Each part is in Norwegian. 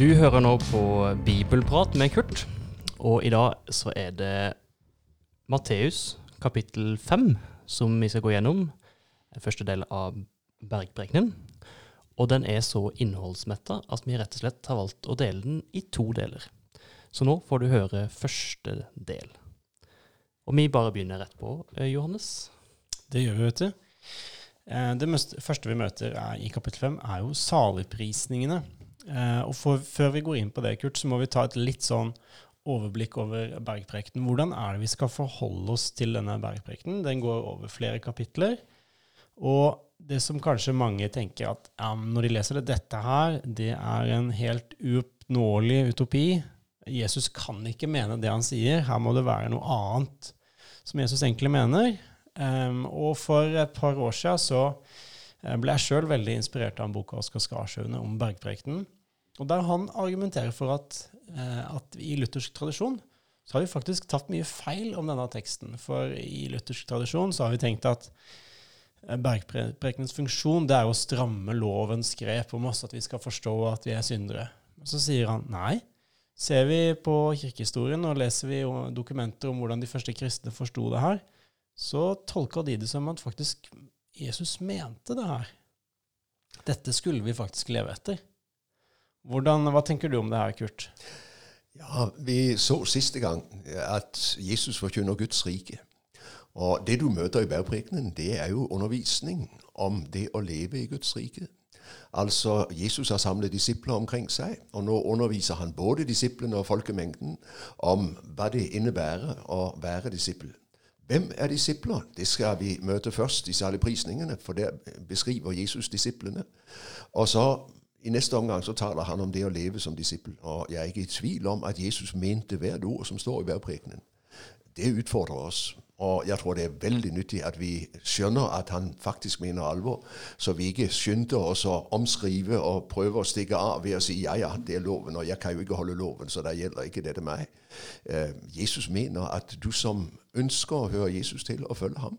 Du hører nå på Bibelprat med Kurt, og i dag så er det Matteus kapittel 5 som vi skal gå gjennom. Første del av Bergprekenen. Og den er så innholdsmetta at vi rett og slett har valgt å dele den i to deler. Så nå får du høre første del. Og vi bare begynner rett på, eh, Johannes. Det gjør vi, vet du. Eh, Det første vi møter er, i kapittel 5, er jo saligprisningene. Eh, og for, før vi går inn på det, Kurt, så må vi ta et litt sånn overblikk over bergprekenen. Hvordan er det vi skal forholde oss til denne bergprekenen? Den går over flere kapitler. Og det som kanskje mange tenker at ja, når de leser det, dette her, det er en helt uoppnåelig utopi. Jesus kan ikke mene det han sier. Her må det være noe annet som Jesus egentlig mener. Um, og for et par år siden så eh, ble jeg sjøl veldig inspirert av en bok av Oskar Skarsjøne om bergprekenen. Og der han argumenterer for at, eh, at i luthersk tradisjon så har vi faktisk tatt mye feil om denne teksten. For i luthersk tradisjon så har vi tenkt at bergprekenens funksjon det er å stramme lovens grep om oss, at vi skal forstå at vi er syndere. Så sier han nei. Ser vi på kirkehistorien og leser vi dokumenter om hvordan de første kristne forsto det her, så tolker de det som at faktisk Jesus mente det her. Dette skulle vi faktisk leve etter. Hvordan, hva tenker du om det her, Kurt? Ja, Vi så siste gang at Jesus forkynner Guds rike. Og det du møter i bergprekenen, det er jo undervisning om det å leve i Guds rike. Altså, Jesus har samlet disipler omkring seg, og nå underviser han både disiplene og folkemengden om hva det innebærer å være disippel. Hvem er disipler? Det skal vi møte først i saligprisningene, for der beskriver Jesus disiplene. Og så i neste omgang så taler han om det å leve som disippel. Og jeg er ikke i tvil om at Jesus mente hvert ord som står i bergprekenen. Det utfordrer oss. Og jeg tror det er veldig nyttig at vi skjønner at han faktisk mener alvor, så vi ikke skynder oss å omskrive og prøve å stikke av ved å si ja, ja, det er loven, og jeg kan jo ikke holde loven, så da gjelder ikke dette meg. Eh, Jesus mener at du som ønsker å høre Jesus til og følge ham,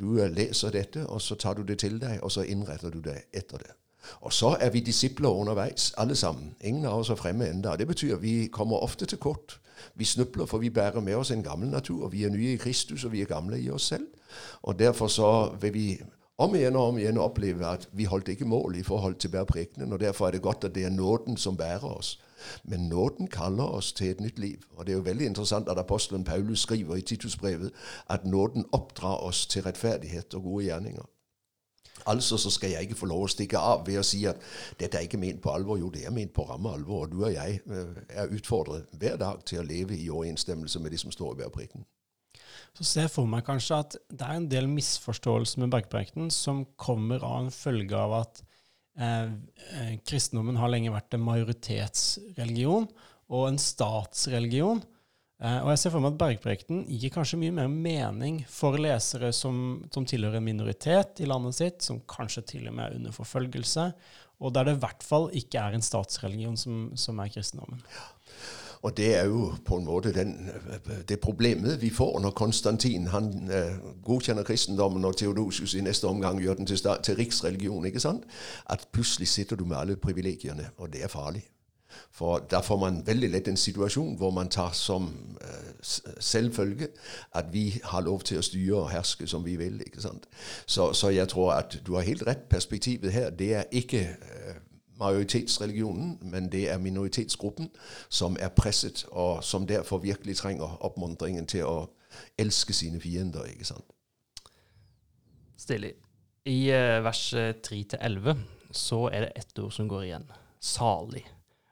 du eh, leser dette, og så tar du det til deg, og så innretter du deg etter det. Og så er vi disipler underveis, alle sammen. Ingen av oss er fremme enda. Det betyr at vi kommer ofte til kort. Vi snubler, for vi bærer med oss en gammel natur. Vi er nye i Kristus, og vi er gamle i oss selv. Og Derfor så vil vi om igjen og om igjen oppleve at vi holdt ikke mål i forhold til bærprekenen. Og derfor er det godt at det er nåden som bærer oss. Men nåden kaller oss til et nytt liv. Og det er jo veldig interessant at apostelen Paulus skriver i Titusbrevet at nåden oppdrar oss til rettferdighet og gode gjerninger. Altså så skal jeg ikke få lov å stikke av ved å si at dette er ikke ment på alvor. Jo, det er ment på ramme alvor. Og du og jeg eh, er utfordret hver dag til å leve i overensstemmelse med det som står i bergprekenen. Så ser jeg for meg kanskje at det er en del misforståelser med bergprekenen som kommer av en følge av at eh, eh, kristendommen har lenge vært en majoritetsreligion og en statsreligion. Eh, og jeg ser for meg at Bergprekten gir kanskje mye mer mening for lesere som, som tilhører en minoritet i landet sitt, som kanskje til og med er under forfølgelse, og der det i hvert fall ikke er en statsreligion som, som er kristendommen. Og det er jo på en måte den, det problemet vi får når Konstantin han eh, godkjenner kristendommen, og Theodosius i neste omgang gjør den til, til riksreligion. ikke sant? At plutselig sitter du med alle privilegiene, og det er farlig. For da får man veldig lett en situasjon hvor man tar som uh, selvfølge at vi har lov til å styre og herske som vi vil. ikke sant? Så, så jeg tror at du har helt rett. Perspektivet her det er ikke uh, majoritetsreligionen, men det er minoritetsgruppen som er presset, og som derfor virkelig trenger oppmuntringen til å elske sine fiender. ikke sant? Stilig. I eh, vers 3-11 så er det ett ord som går igjen. Salig.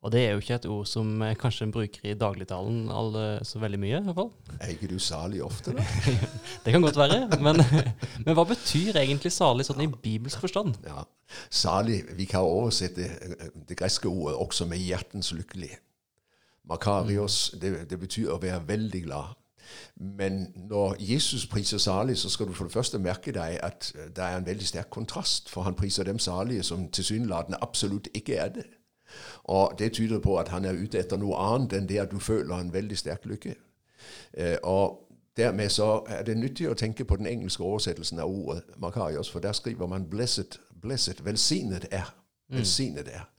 Og det er jo ikke et ord som eh, kanskje en bruker i dagligtalen alle, så veldig mye, i hvert fall. Er ikke du salig ofte, da? Det kan godt være. Men, men hva betyr egentlig salig sånn i bibelsk forstand? Ja. Salig, vi kan oversette eh, det greske ordet også med hjertens lykkelig. Makarios, det, det betyr å være veldig glad. Men når Jesus priser salig, så skal du for det første merke deg at det er en veldig sterk kontrast, for han priser dem salige som tilsynelatende absolutt ikke er det. Og det tyder på at han er ute etter noe annet enn det at du føler en veldig sterk lykke. Eh, og dermed så er det nyttig å tenke på den engelske oversettelsen av ordet Makarios, for der skriver man 'blessed', blessed, velsignet er. Velsignet er.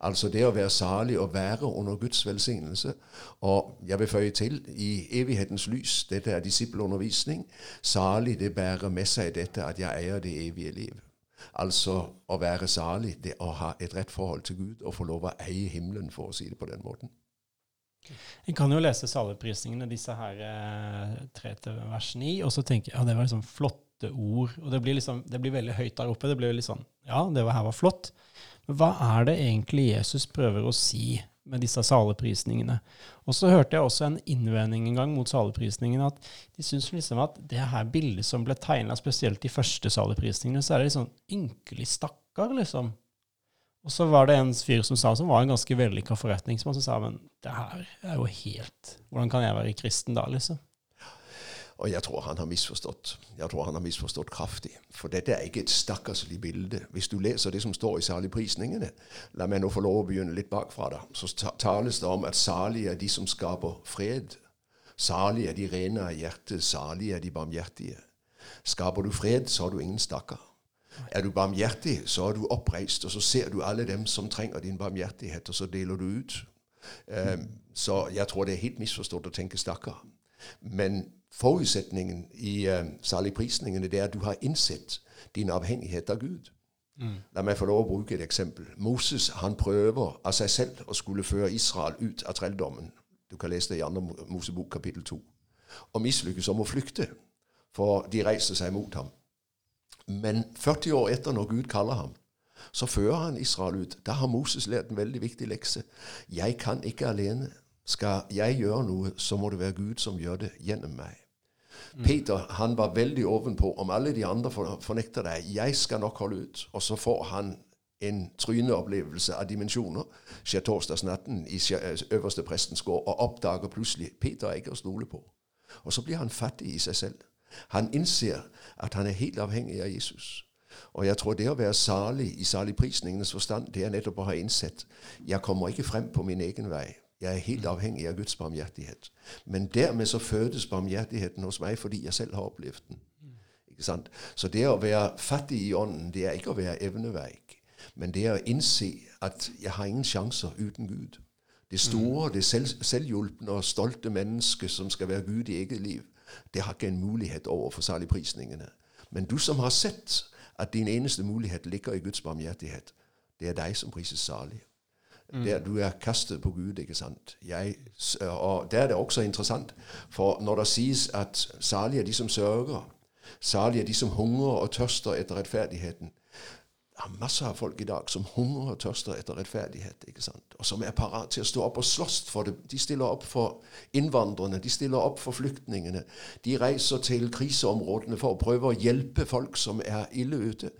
Altså det å være salig og være under Guds velsignelse. Og jeg vil føye til i evighetens lys, dette er disippelundervisning, salig det bærer med seg dette at jeg eier det evige liv. Altså å være salig, det å ha et rett forhold til Gud og få lov å eie himmelen, for å si det på den måten. En kan jo lese saligprisningene, disse her eh, tre til vers ni, og så tenke ja, det var liksom flotte ord. Og det blir, liksom, det blir veldig høyt der oppe. Det blir litt sånn Ja, det her var flott. Men hva er det egentlig Jesus prøver å si med disse saleprisningene. Og så hørte jeg også en innvending en gang mot saleprisningene, at de syns liksom at det her bildet som ble tegna spesielt de første saleprisningene, så er det liksom ynkelig stakkar, liksom. Og så var det en fyr som sa, som var en ganske vellykka forretningsmann, som sa men det her er jo helt Hvordan kan jeg være kristen da, liksom? Og jeg tror han har misforstått. Jeg tror han har misforstått kraftig. For dette er ikke et stakkarslig bilde. Hvis du leser det som står i saligprisningene, la meg nå få lov å begynne litt bakfra, da, så tales det om at salige er de som skaper fred. Salige er de rene av hjerte, salige er de barmhjertige. Skaper du fred, så har du ingen stakkar. Er du barmhjertig, så er du oppreist, og så ser du alle dem som trenger din barmhjertighet, og så deler du ut. Um, så jeg tror det er helt misforstått å tenke stakkar. Men forutsetningen i uh, saligprisningene det er at du har innsett din avhengighet av Gud. Mm. La meg få lov å bruke et eksempel. Moses han prøver av seg selv å skulle føre Israel ut av trelldommen. Du kan lese det i 2. Mosebok kapittel 2. Og mislykkes om å flykte, for de reiser seg mot ham. Men 40 år etter, når Gud kaller ham, så fører han Israel ut. Da har Moses lært en veldig viktig lekse. Jeg kan ikke alene. Skal jeg gjøre noe, så må det være Gud som gjør det gjennom meg. Mm. Peter han var veldig ovenpå. Om alle de andre fornekter deg, jeg skal nok holde ut. Og så får han en tryneopplevelse av dimensjoner skjer torsdagsnatten i øverste prestens gård, og oppdager plutselig Peter er ikke å stole på. Og så blir han fattig i seg selv. Han innser at han er helt avhengig av Jesus. Og jeg tror det å være salig i saligprisningenes forstand, det er nettopp å ha innsett jeg kommer ikke frem på min egen vei. Jeg er helt avhengig av Guds barmhjertighet. Men dermed så fødes barmhjertigheten hos meg fordi jeg selv har opplevd den. Ikke sant? Så det å være fattig i ånden, det er ikke å være evneveik. Men det å innse at jeg har ingen sjanser uten Gud. Det store, det selv, selvhjulpne og stolte mennesket som skal være Gud i eget liv, det har ikke en mulighet overfor saligprisningene. Men du som har sett at din eneste mulighet ligger i Guds barmhjertighet, det er deg som prises salig. Der du er kastet på Gud, ikke sant. Jeg, og Der er det også interessant, for når det sies at salige er de som sørger, salige er de som hungrer og tørster etter rettferdigheten, Det er masse av folk i dag som hungrer og tørster etter rettferdighet, ikke sant? og som er parat til å stå opp og slåss for det. De stiller opp for innvandrerne, de stiller opp for flyktningene. De reiser til kriseområdene for å prøve å hjelpe folk som er ille ute.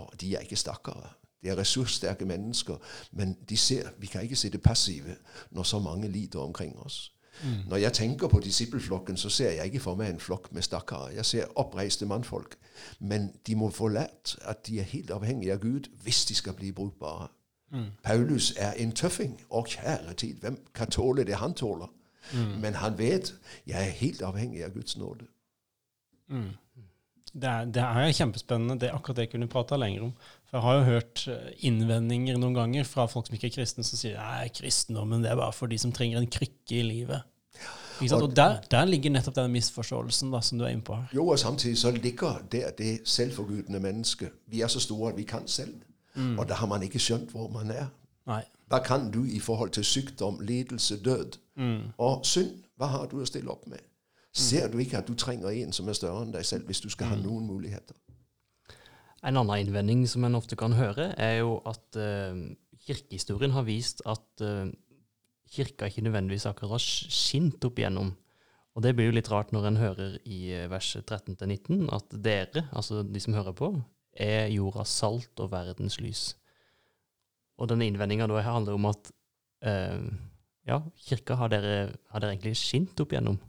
Og de er ikke stakkare. De er ressurssterke mennesker, men de ser, vi kan ikke sitte passive når så mange lider omkring oss. Mm. Når jeg tenker på disippelflokken, så ser jeg ikke for meg en flokk med stakkarer. Jeg ser oppreiste mannfolk. Men de må få lært at de er helt avhengige av Gud hvis de skal bli brukbare. Mm. Paulus er en tøffing. Og kjære tid, hvem kan tåle det han tåler? Mm. Men han vet jeg er helt avhengig av Guds nåde. Mm. Det, er, det er, kjempespennende. Det akkurat det jeg kunne prata lenger om. For Jeg har jo hørt eh, innvendinger noen ganger fra folk som ikke er kristne, som sier at kristendommen det er bare for de som trenger en krykke i livet. Og, og der, der, ligger nettopp denne misforståelsen da, som du er inne på her. Jo, og samtidig så ligger der det selvforgudende mennesket. Vi er så store at vi kan selv. Mm. Og da har man ikke skjønt hvor man er. Nei. Hva kan du i forhold til sykdom, lidelse, død mm. og synd? Hva har du å stille opp med? Ser du ikke at du trenger en som er større enn deg selv, hvis du skal ha mm. noen muligheter? En annen innvending som en ofte kan høre, er jo at uh, kirkehistorien har vist at uh, kirka ikke nødvendigvis akkurat har skint opp igjennom. Og det blir jo litt rart når en hører i eh, vers 13-19 at dere, altså de som hører på, er jordas salt og verdens lys. Og denne innvendinga da handler om at uh, ja, kirka har dere, har dere egentlig skint opp igjennom?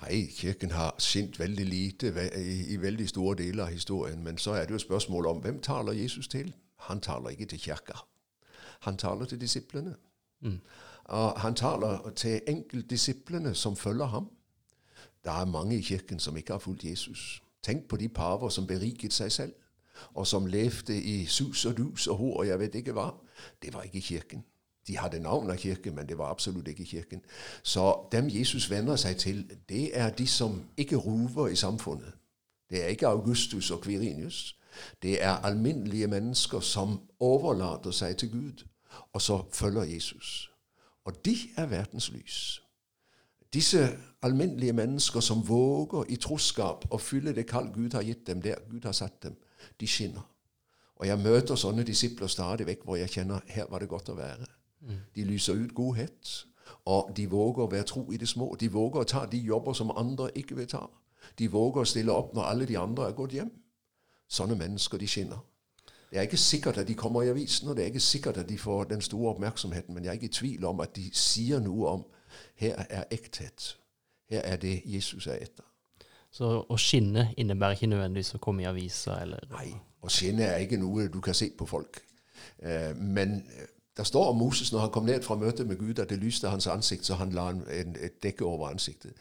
Nei, kirken har sint veldig lite i, veldig store deler av historien. Men så er det jo spørsmål om hvem taler Jesus til? Han taler ikke til kirka. Han taler til disiplene. Mm. Og han taler til enkeltdisiplene som følger ham. Det er mange i kirken som ikke har fulgt Jesus. Tenk på de paver som beriket seg selv, og som levde i sus og dus og hor og jeg vet ikke hva. Det var ikke kirken. De hadde navn av kirken, men det var absolutt ikke kirken. Så dem Jesus venner seg til, det er de som ikke ruver i samfunnet. Det er ikke Augustus og Kvirinius. Det er alminnelige mennesker som overlater seg til Gud, og så følger Jesus. Og de er verdens lys. Disse alminnelige mennesker som våger i troskap å fylle det kall Gud har gitt dem der Gud har satt dem, de skinner. Og jeg møter sånne disipler stadig vekk hvor jeg kjenner her var det godt å være. De lyser ut godhet, og de våger å være tro i det små. De våger å ta de jobber som andre ikke vil ta. De våger å stille opp når alle de andre er gått hjem. Sånne mennesker, de skinner. Det er ikke sikkert at de kommer i avisen, og det er ikke sikkert at de får den store oppmerksomheten, men jeg er ikke i tvil om at de sier noe om her er ekthet. Her er det Jesus er etter. Så å skinne innebærer ikke nødvendigvis å komme i avisa eller Nei, å skinne er ikke noe du kan se på folk. Eh, men det står om Moses når han kom ned fra møtet med Gud, at det lyste hans ansikt, så han la en, en, et dekke over ansiktet.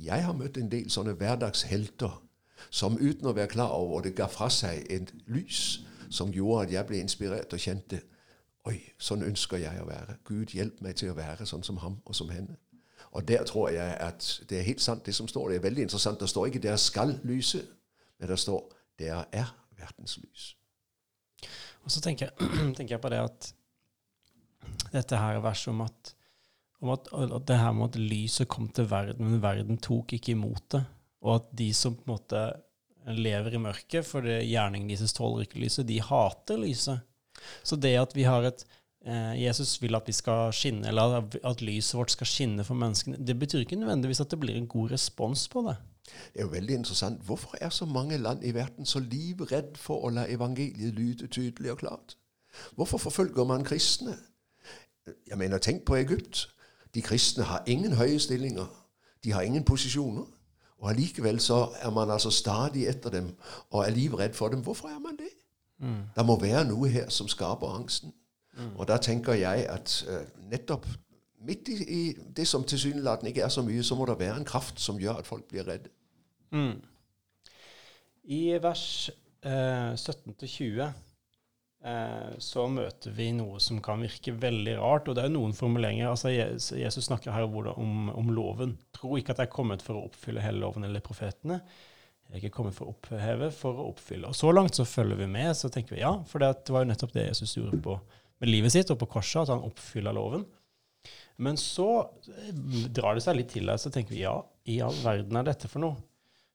Jeg har møtt en del sånne hverdagshelter som uten å være klar over det, ga fra seg et lys som gjorde at jeg ble inspirert og kjente Oi, sånn ønsker jeg å være. Gud, hjelp meg til å være sånn som ham og som henne. Og der tror jeg at det er helt sant, det som står. Det er veldig interessant. Det står ikke 'dere skal lyse', men det står 'dere er verdens lys'. Og så tenker jeg, tenker jeg på det at dette her verset om at, om at, at det her med at lyset kom til verden, men verden tok ikke imot det. Og at de som på en måte lever i mørket, for det gjerningen deres tåler ikke lyset, de hater lyset. Så det at vi har et eh, Jesus vil at vi skal skinne, eller at lyset vårt skal skinne for menneskene, det betyr ikke nødvendigvis at det blir en god respons på det. Det er jo veldig interessant. Hvorfor er så mange land i verden så livredd for å la evangeliet lyde tydelig og klart? Hvorfor forfølger man kristne? Jeg mener, tenk på Egypt. De kristne har ingen høye stillinger. De har ingen posisjoner. Og allikevel så er man altså stadig etter dem og er livredd for dem. Hvorfor er man det? Mm. Det må være noe her som skaper angsten. Mm. Og da tenker jeg at uh, nettopp midt i, i det som tilsynelatende ikke er så mye, så må det være en kraft som gjør at folk blir redde. Mm. I vers uh, 17-20 eh, så møter vi noe som kan virke veldig rart, og det er noen formuleringer. altså Jesus snakker her om, om loven. Tro ikke at jeg er kommet for å oppfylle hele loven eller profetene. Jeg er ikke kommet for å oppheve, for å oppfylle. Og Så langt så følger vi med, så tenker vi ja, for det var jo nettopp det Jesus gjorde på, med livet sitt og på korset, at han oppfyller loven. Men så drar det seg litt til her, så tenker vi ja, i all verden er dette for noe?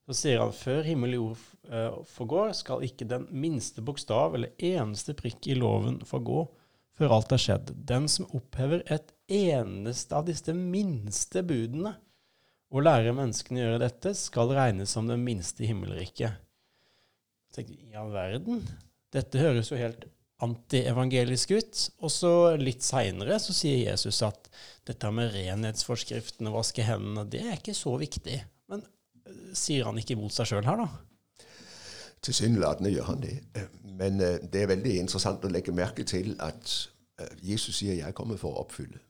Så sier han før himmel og jord forgår, skal ikke den minste bokstav eller eneste prikk i loven forgå før alt er skjedd. Den som opphever et eneste av disse minste budene og lærer menneskene å gjøre dette, skal regnes som den minste i himmelriket. Tenkte, I all verden? Dette høres jo helt antievangelisk ut. Og så litt seinere så sier Jesus at dette med renhetsforskriften og vaske hendene, det er ikke så viktig. Sier han ikke imot seg sjøl her, da? Tilsynelatende gjør han det. Men uh, det er veldig interessant å legge merke til at uh, Jesus sier 'jeg kommer for å oppfylle'.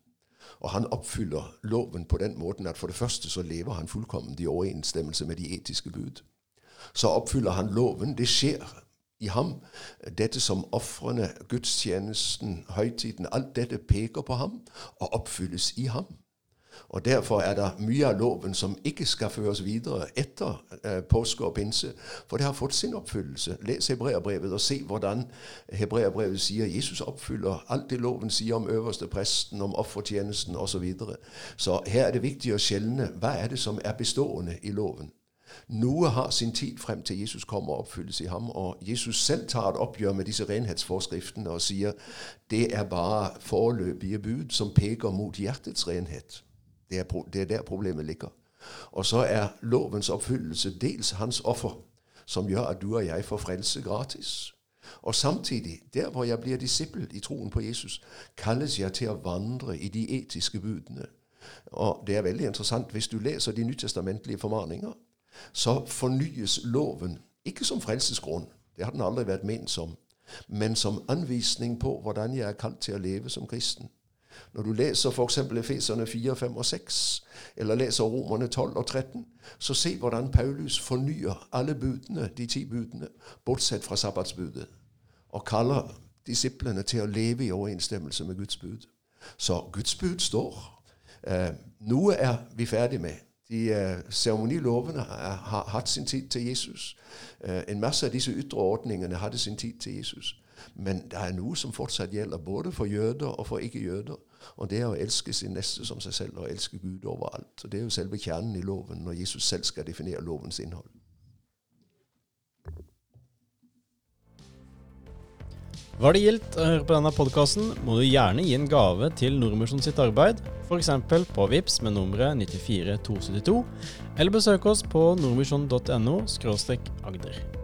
Og han oppfyller loven på den måten at for det første så lever han fullkomment i overensstemmelse med de etiske bud. Så oppfyller han loven. Det skjer i ham. Dette som ofrene, gudstjenesten, høytiden, alt dette peker på ham og oppfylles i ham. Og Derfor er det mye av loven som ikke skal føres videre etter eh, påske og pinse, for det har fått sin oppfyllelse. Les Hebreabrevet og se hvordan Hebreabrevet sier Jesus oppfyller alt det loven sier om øverste presten, om offertjenesten osv. Så, videre. så her er det viktig å skjelne hva er det som er bestående i loven. Noe har sin tid frem til Jesus kommer og oppfylles i ham. Og Jesus selv tar et oppgjør med disse renhetsforskriftene og sier det er bare foreløpige bud som peker mot hjertets renhet. Det er, det er, der problemet ligger. Og så er lovens oppfyllelse dels hans offer, som gjør at du og jeg får frelse gratis. Og samtidig, der hvor jeg blir disippel i troen på Jesus, kalles jeg til å vandre i de etiske budene. Og det er veldig interessant. Hvis du leser de nytestamentlige formaninger, så fornyes loven ikke som frelsesgrunn. Det har den aldri vært ment som. men som anvisning på hvordan jeg er kalt til å leve som kristen. Når du leser f.eks. Efeserne 4, 5 og 6, eller leser Romerne 12 og 13, så se hvordan Paulus fornyer alle budene, de ti budene, bortsett fra sabbatsbudet, og kaller disiplene til å leve i overensstemmelse med Guds bud. Så Guds bud står. Eh, noe er vi ferdig med. De eh, har hatt sin tid til Jesus. Eh, en masse av disse ytre ordningene hadde sin tid til Jesus. Men det er noe som fortsatt gjelder både for jøder og for ikke-jøder. Og det er å elske sin neste som seg selv og elske Gud overalt. Og Det er jo selve kjernen i loven når Jesus selv skal definere lovens innhold. Hva det gildt å høre på denne podkasten, må du gjerne gi en gave til Nordmisjon sitt arbeid, f.eks. på VIPS med nummeret 94272, eller besøk oss på nordmisjon.no agder.